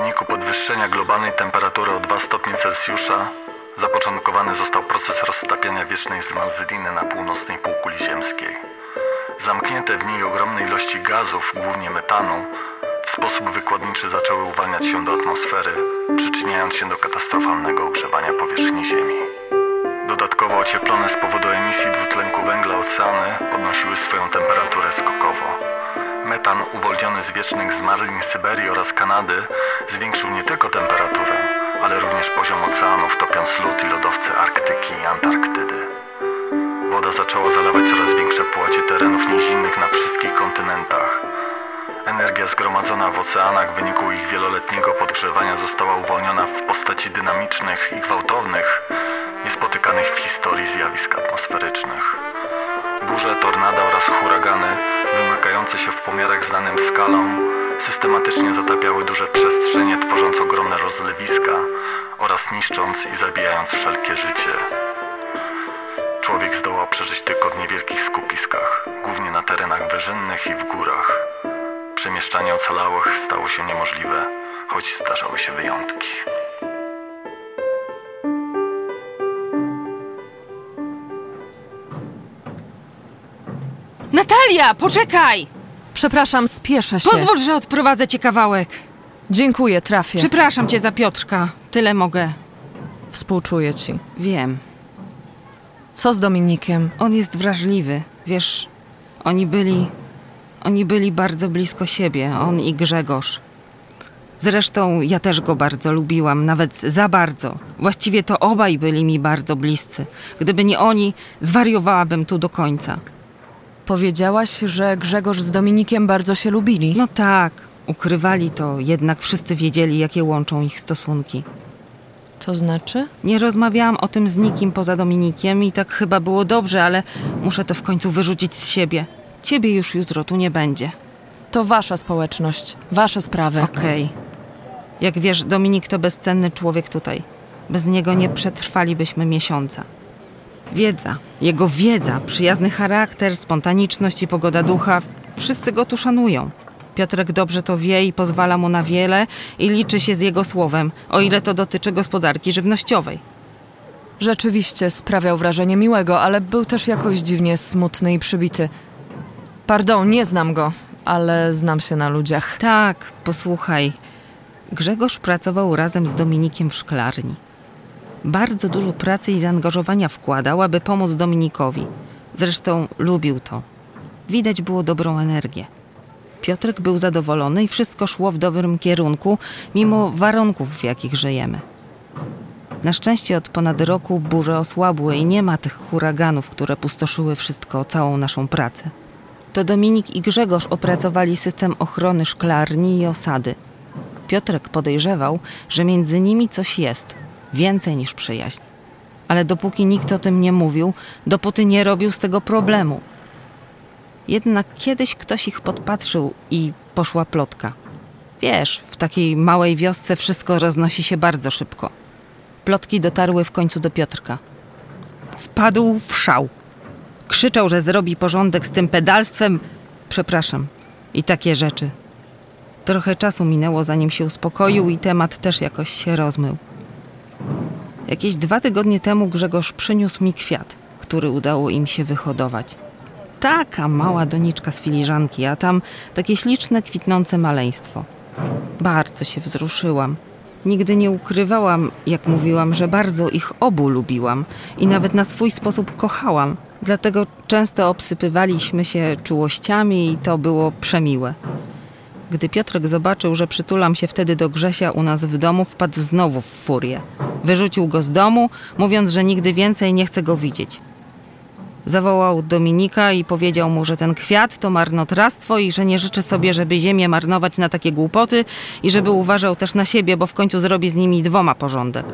wyniku podwyższenia globalnej temperatury o 2 stopnie Celsjusza zapoczątkowany został proces roztapiania wiecznej zmarzliny na północnej półkuli ziemskiej. Zamknięte w niej ogromne ilości gazów, głównie metanu, w sposób wykładniczy zaczęły uwalniać się do atmosfery, przyczyniając się do katastrofalnego ogrzewania powierzchni Ziemi. Dodatkowo ocieplone z powodu emisji dwutlenku węgla oceany podnosiły swoją temperaturę skokowo. Metan uwolniony z wiecznych zmarzlin Syberii oraz Kanady zwiększył nie tylko temperaturę, ale również poziom oceanów, topiąc lód i lodowce Arktyki i Antarktydy. Woda zaczęła zalewać coraz większe połacie terenów nizinnych na wszystkich kontynentach. Energia zgromadzona w oceanach w wyniku ich wieloletniego podgrzewania została uwolniona w postaci dynamicznych i gwałtownych, niespotykanych w historii zjawisk atmosferycznych. Burze, tornada oraz huragany, wymykające się w pomiarach znanym skalom, systematycznie zatapiały duże przestrzenie, tworząc ogromne rozlewiska oraz niszcząc i zabijając wszelkie życie. Człowiek zdołał przeżyć tylko w niewielkich skupiskach, głównie na terenach wyżynnych i w górach. Przemieszczanie ocalałych stało się niemożliwe, choć zdarzały się wyjątki. Natalia, poczekaj! Przepraszam, spieszę się. Pozwól, że odprowadzę cię kawałek. Dziękuję, trafię. Przepraszam cię za Piotrka. Tyle mogę. Współczuję ci. Wiem. Co z Dominikiem? On jest wrażliwy. Wiesz, oni byli. Oni byli bardzo blisko siebie, on i Grzegorz. Zresztą ja też go bardzo lubiłam, nawet za bardzo. Właściwie to obaj byli mi bardzo bliscy. Gdyby nie oni, zwariowałabym tu do końca. Powiedziałaś, że Grzegorz z Dominikiem bardzo się lubili. No tak, ukrywali to, jednak wszyscy wiedzieli, jakie łączą ich stosunki. To znaczy? Nie rozmawiałam o tym z nikim poza Dominikiem i tak chyba było dobrze, ale muszę to w końcu wyrzucić z siebie. Ciebie już jutro tu nie będzie. To wasza społeczność, wasze sprawy. Okej. Jak wiesz, Dominik to bezcenny człowiek tutaj. Bez niego nie przetrwalibyśmy miesiąca. Wiedza, jego wiedza, przyjazny charakter, spontaniczność i pogoda ducha wszyscy go tu szanują. Piotrek dobrze to wie i pozwala mu na wiele i liczy się z jego słowem, o ile to dotyczy gospodarki żywnościowej. Rzeczywiście sprawiał wrażenie miłego, ale był też jakoś dziwnie smutny i przybity. Pardon, nie znam go, ale znam się na ludziach. Tak, posłuchaj. Grzegorz pracował razem z Dominikiem w szklarni. Bardzo dużo pracy i zaangażowania wkładał, aby pomóc Dominikowi. Zresztą lubił to. Widać było dobrą energię. Piotrek był zadowolony i wszystko szło w dobrym kierunku, mimo warunków, w jakich żyjemy. Na szczęście od ponad roku burze osłabły i nie ma tych huraganów, które pustoszyły wszystko, całą naszą pracę. To Dominik i Grzegorz opracowali system ochrony szklarni i osady. Piotrek podejrzewał, że między nimi coś jest, więcej niż przyjaźń. Ale dopóki nikt o tym nie mówił, dopóty nie robił z tego problemu. Jednak kiedyś ktoś ich podpatrzył i poszła plotka. Wiesz, w takiej małej wiosce wszystko roznosi się bardzo szybko. Plotki dotarły w końcu do Piotrka. Wpadł w szał. Krzyczał, że zrobi porządek z tym pedalstwem. Przepraszam. I takie rzeczy. Trochę czasu minęło, zanim się uspokoił i temat też jakoś się rozmył. Jakieś dwa tygodnie temu Grzegorz przyniósł mi kwiat, który udało im się wyhodować. Taka mała doniczka z filiżanki, a tam takie śliczne, kwitnące maleństwo. Bardzo się wzruszyłam. Nigdy nie ukrywałam, jak mówiłam, że bardzo ich obu lubiłam i nawet na swój sposób kochałam. Dlatego często obsypywaliśmy się czułościami i to było przemiłe. Gdy Piotrek zobaczył, że przytulam się wtedy do Grzesia u nas w domu, wpadł znowu w furię. Wyrzucił go z domu, mówiąc, że nigdy więcej nie chce go widzieć. Zawołał Dominika i powiedział mu, że ten kwiat to marnotrawstwo i że nie życzy sobie, żeby ziemię marnować na takie głupoty i żeby uważał też na siebie, bo w końcu zrobi z nimi dwoma porządek.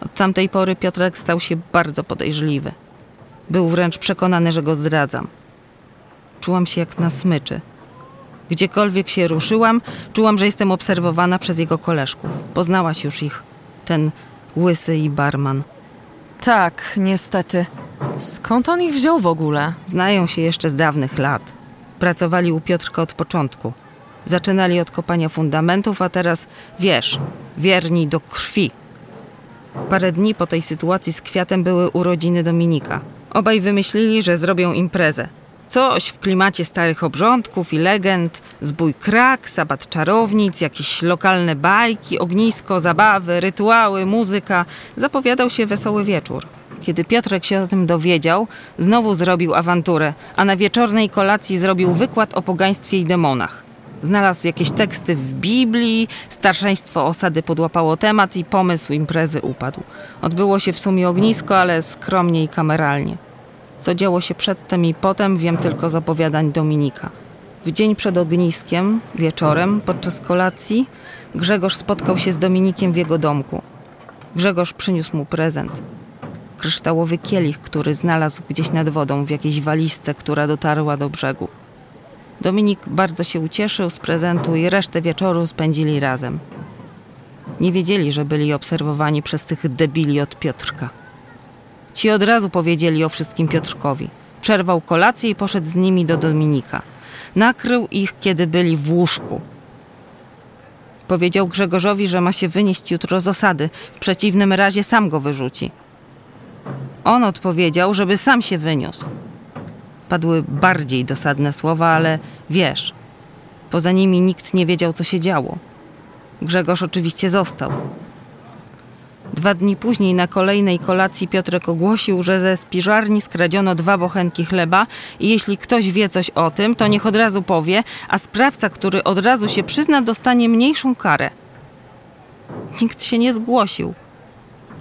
Od tamtej pory Piotrek stał się bardzo podejrzliwy. Był wręcz przekonany, że go zdradzam. Czułam się jak na smyczy. Gdziekolwiek się ruszyłam, czułam, że jestem obserwowana przez jego koleżków. Poznałaś już ich. Ten łysy i barman. Tak, niestety. Skąd on ich wziął w ogóle? Znają się jeszcze z dawnych lat. Pracowali u Piotrka od początku. Zaczynali od kopania fundamentów, a teraz, wiesz, wierni do krwi. Parę dni po tej sytuacji z kwiatem były urodziny Dominika. Obaj wymyślili, że zrobią imprezę. Coś w klimacie starych obrządków i legend, zbój krak, sabat czarownic, jakieś lokalne bajki, ognisko, zabawy, rytuały, muzyka. Zapowiadał się wesoły wieczór. Kiedy Piotrek się o tym dowiedział, znowu zrobił awanturę, a na wieczornej kolacji zrobił wykład o pogaństwie i demonach. Znalazł jakieś teksty w Biblii, starszeństwo osady podłapało temat i pomysł imprezy upadł. Odbyło się w sumie ognisko, ale skromnie i kameralnie. Co działo się przedtem i potem, wiem tylko z opowiadań Dominika. W dzień przed ogniskiem, wieczorem, podczas kolacji, Grzegorz spotkał się z Dominikiem w jego domku. Grzegorz przyniósł mu prezent. Kryształowy kielich, który znalazł gdzieś nad wodą w jakiejś walizce, która dotarła do brzegu. Dominik bardzo się ucieszył z prezentu i resztę wieczoru spędzili razem. Nie wiedzieli, że byli obserwowani przez tych debili od Piotrka. Ci od razu powiedzieli o wszystkim Piotrkowi. Przerwał kolację i poszedł z nimi do Dominika. Nakrył ich, kiedy byli w łóżku. Powiedział Grzegorzowi, że ma się wynieść jutro z osady, w przeciwnym razie sam go wyrzuci. On odpowiedział, żeby sam się wyniósł. Padły bardziej dosadne słowa, ale wiesz, poza nimi nikt nie wiedział, co się działo. Grzegorz oczywiście został. Dwa dni później na kolejnej kolacji Piotrek ogłosił, że ze spiżarni skradziono dwa bochenki chleba i jeśli ktoś wie coś o tym, to niech od razu powie, a sprawca, który od razu się przyzna, dostanie mniejszą karę. Nikt się nie zgłosił.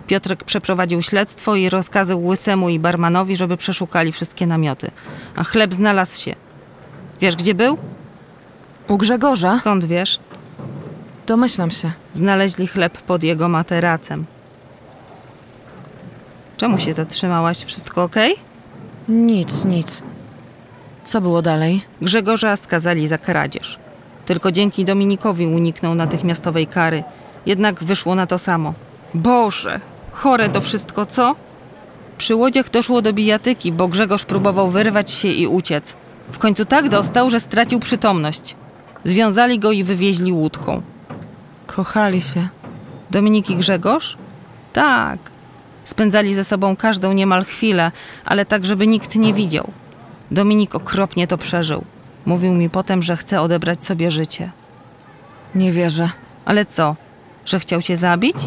Piotrek przeprowadził śledztwo i rozkazał Łysemu i barmanowi, żeby przeszukali wszystkie namioty. A chleb znalazł się. Wiesz, gdzie był? U Grzegorza? Skąd wiesz? Domyślam się. Znaleźli chleb pod jego materacem. Czemu się zatrzymałaś? Wszystko ok? Nic, nic. Co było dalej? Grzegorza skazali za kradzież. Tylko dzięki Dominikowi uniknął natychmiastowej kary. Jednak wyszło na to samo. Boże, chore to wszystko, co? Przy łodziach doszło do bijatyki, bo Grzegorz próbował wyrwać się i uciec. W końcu tak dostał, że stracił przytomność. Związali go i wywieźli łódką. Kochali się. Dominik i Grzegorz? Tak. Spędzali ze sobą każdą niemal chwilę, ale tak, żeby nikt nie widział. Dominik okropnie to przeżył. Mówił mi potem, że chce odebrać sobie życie. Nie wierzę. Ale co? Że chciał cię zabić?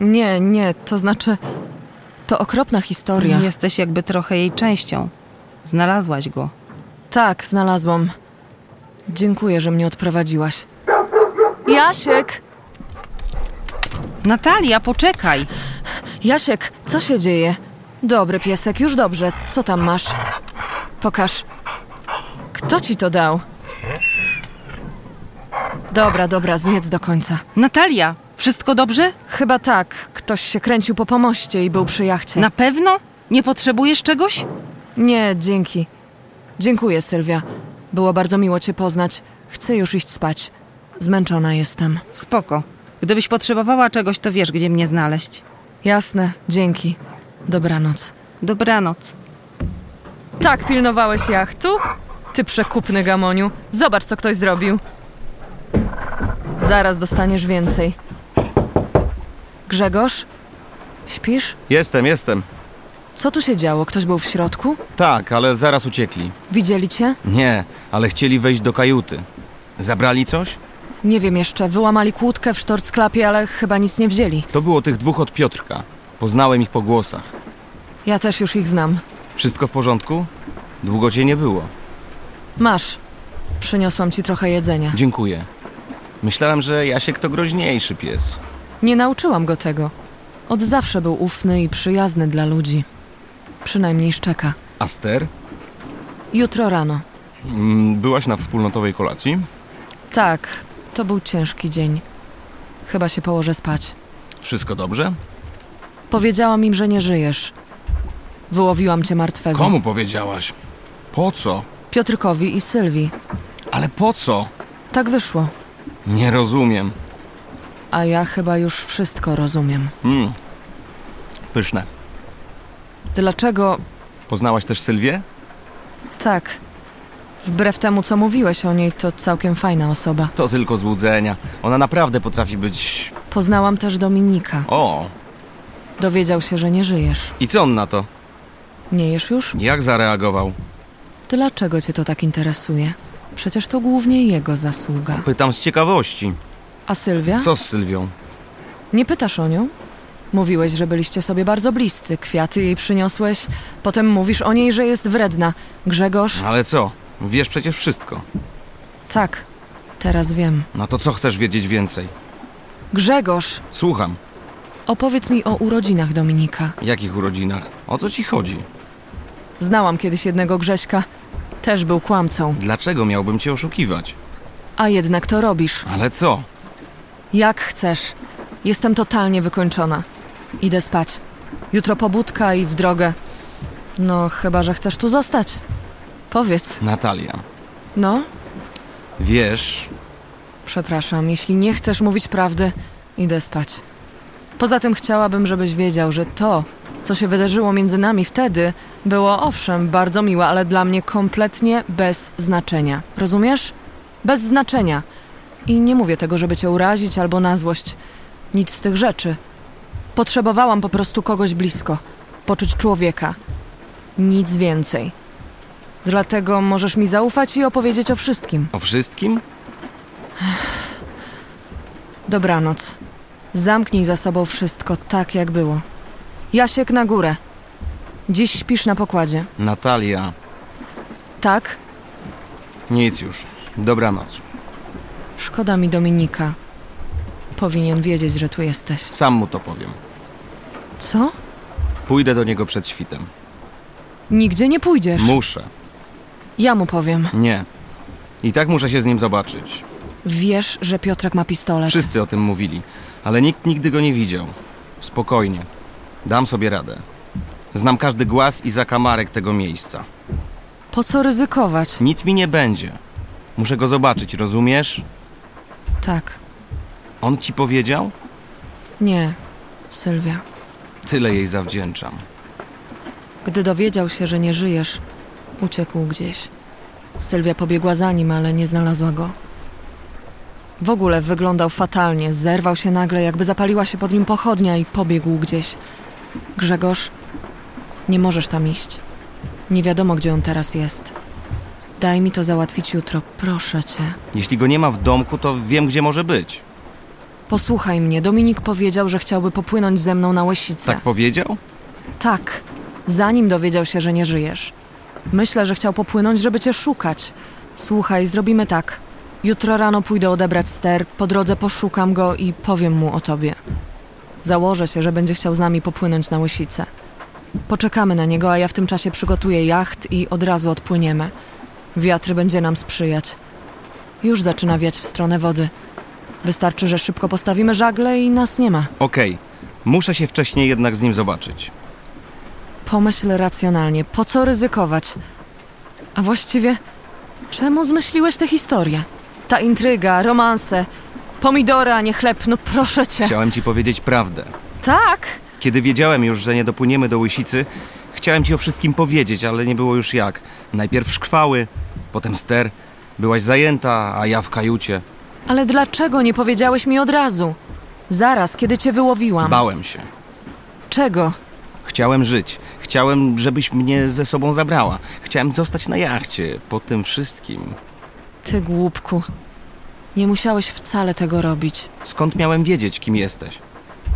Nie, nie, to znaczy. To okropna historia. Jesteś jakby trochę jej częścią. Znalazłaś go. Tak, znalazłam. Dziękuję, że mnie odprowadziłaś. Jasiek! Natalia, poczekaj! Jasiek, co się dzieje? Dobry piesek, już dobrze. Co tam masz? Pokaż. Kto ci to dał? Dobra, dobra, zjedz do końca. Natalia, wszystko dobrze? Chyba tak. Ktoś się kręcił po pomoście i był przy jachcie. Na pewno? Nie potrzebujesz czegoś? Nie, dzięki. Dziękuję, Sylwia. Było bardzo miło cię poznać. Chcę już iść spać. Zmęczona jestem. Spoko. Gdybyś potrzebowała czegoś, to wiesz, gdzie mnie znaleźć. Jasne, dzięki. Dobranoc. Dobranoc. Tak pilnowałeś jachtu? Ty przekupny gamoniu. Zobacz, co ktoś zrobił. Zaraz dostaniesz więcej. Grzegorz? Śpisz? Jestem, jestem. Co tu się działo? Ktoś był w środku? Tak, ale zaraz uciekli. Widzieli cię? Nie, ale chcieli wejść do kajuty. Zabrali coś? Nie wiem jeszcze. Wyłamali kłódkę w sztorcklapie, ale chyba nic nie wzięli. To było tych dwóch od Piotrka. Poznałem ich po głosach. Ja też już ich znam. Wszystko w porządku? Długo cię nie było. Masz. Przyniosłam ci trochę jedzenia. Dziękuję. Myślałem, że Jasiek to groźniejszy pies. Nie nauczyłam go tego. Od zawsze był ufny i przyjazny dla ludzi. Przynajmniej szczeka. Aster? Jutro rano. Mm, Byłaś na wspólnotowej kolacji? Tak, to był ciężki dzień. Chyba się położę spać. Wszystko dobrze? Powiedziałam im, że nie żyjesz. Wyłowiłam cię martwego. Komu powiedziałaś? Po co? Piotrkowi i Sylwii. Ale po co? Tak wyszło. Nie rozumiem. A ja chyba już wszystko rozumiem. Mm. Pyszne. Dlaczego Poznałaś też Sylwię? tak? Wbrew temu, co mówiłeś o niej, to całkiem fajna osoba. To tylko złudzenia. Ona naprawdę potrafi być... Poznałam też Dominika. O, Dowiedział się, że nie żyjesz. i co on na to? Nie jesz już? Jak zareagował? Dlaczego cię to tak interesuje? Przecież to głównie jego zasługa. Pytam z ciekawości. A Sylwia? Co z Sylwią? Nie pytasz o nią? Mówiłeś, że byliście sobie bardzo bliscy. Kwiaty jej przyniosłeś. Potem mówisz o niej, że jest wredna. Grzegorz? Ale co? Wiesz przecież wszystko. Tak. Teraz wiem. No to co chcesz wiedzieć więcej? Grzegorz! Słucham. Opowiedz mi o urodzinach Dominika. Jakich urodzinach? O co ci chodzi? Znałam kiedyś jednego Grześka. Też był kłamcą. Dlaczego miałbym cię oszukiwać? A jednak to robisz. Ale co? Jak chcesz. Jestem totalnie wykończona. Idę spać. Jutro pobudka i w drogę. No, chyba, że chcesz tu zostać. Powiedz. Natalia. No, Wiesz, przepraszam, jeśli nie chcesz mówić prawdy, idę spać. Poza tym chciałabym, żebyś wiedział, że to, co się wydarzyło między nami wtedy, było owszem bardzo miłe, ale dla mnie kompletnie bez znaczenia. Rozumiesz? Bez znaczenia. I nie mówię tego, żeby cię urazić albo na złość. Nic z tych rzeczy. Potrzebowałam po prostu kogoś blisko, poczuć człowieka. Nic więcej. Dlatego możesz mi zaufać i opowiedzieć o wszystkim. o wszystkim? Dobranoc. Zamknij za sobą wszystko tak, jak było. Jasiek na górę. Dziś śpisz na pokładzie. Natalia. Tak? Nic już. Dobranoc. Szkoda mi Dominika. Powinien wiedzieć, że tu jesteś. Sam mu to powiem. Co? Pójdę do niego przed świtem. Nigdzie nie pójdziesz. Muszę. Ja mu powiem. Nie. I tak muszę się z nim zobaczyć. Wiesz, że Piotrek ma pistolet. Wszyscy o tym mówili, ale nikt nigdy go nie widział. Spokojnie. Dam sobie radę. Znam każdy głaz i zakamarek tego miejsca. Po co ryzykować? Nic mi nie będzie. Muszę go zobaczyć, rozumiesz? Tak. On ci powiedział? Nie, Sylwia. Tyle jej zawdzięczam. Gdy dowiedział się, że nie żyjesz, uciekł gdzieś. Sylwia pobiegła za nim, ale nie znalazła go. W ogóle wyglądał fatalnie, zerwał się nagle, jakby zapaliła się pod nim pochodnia i pobiegł gdzieś. Grzegorz, nie możesz tam iść. Nie wiadomo, gdzie on teraz jest. Daj mi to załatwić jutro, proszę cię. Jeśli go nie ma w domku, to wiem, gdzie może być. Posłuchaj mnie, Dominik powiedział, że chciałby popłynąć ze mną na Łesicę. Tak powiedział? Tak, zanim dowiedział się, że nie żyjesz. Myślę, że chciał popłynąć, żeby cię szukać. Słuchaj, zrobimy tak. Jutro rano pójdę odebrać ster, po drodze poszukam go i powiem mu o tobie. Założę się, że będzie chciał z nami popłynąć na Łysicę. Poczekamy na niego, a ja w tym czasie przygotuję jacht i od razu odpłyniemy. Wiatr będzie nam sprzyjać. Już zaczyna wiać w stronę wody. Wystarczy, że szybko postawimy żagle i nas nie ma. Okej. Muszę się wcześniej jednak z nim zobaczyć. Pomyśl racjonalnie, po co ryzykować? A właściwie, czemu zmyśliłeś tę historię? Ta intryga, romanse, pomidory, a nie chleb, no proszę cię. Chciałem ci powiedzieć prawdę. Tak, Kiedy wiedziałem już, że nie dopłyniemy do Łysicy, chciałem ci o wszystkim powiedzieć, ale nie było już jak. Najpierw szkwały, potem ster. Byłaś zajęta, a ja w kajucie. ale dlaczego nie powiedziałeś mi od razu? Zaraz, kiedy cię wyłowiłam. Bałem się. Czego? Chciałem żyć. Chciałem, żebyś mnie ze sobą zabrała. Chciałem zostać na jachcie po tym wszystkim. Ty głupku. Nie musiałeś wcale tego robić. Skąd miałem wiedzieć, kim jesteś?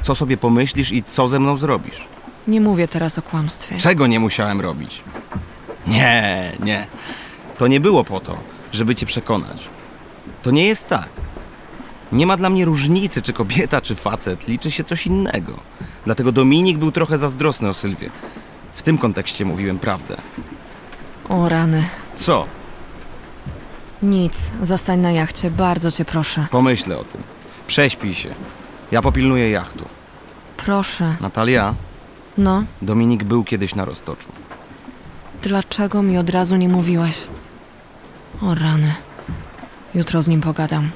Co sobie pomyślisz i co ze mną zrobisz? Nie mówię teraz o kłamstwie. Czego nie musiałem robić? Nie, nie. To nie było po to, żeby cię przekonać. To nie jest tak. Nie ma dla mnie różnicy, czy kobieta, czy facet. Liczy się coś innego. Dlatego Dominik był trochę zazdrosny o Sylwię. W tym kontekście mówiłem prawdę. O rany. Co? Nic, zostań na jachcie, bardzo cię proszę. Pomyślę o tym. Prześpij się. Ja popilnuję jachtu. Proszę. Natalia, No, Dominik był kiedyś na roztoczu. dlaczego mi od razu nie mówiłeś? O rany. Jutro z nim pogadam.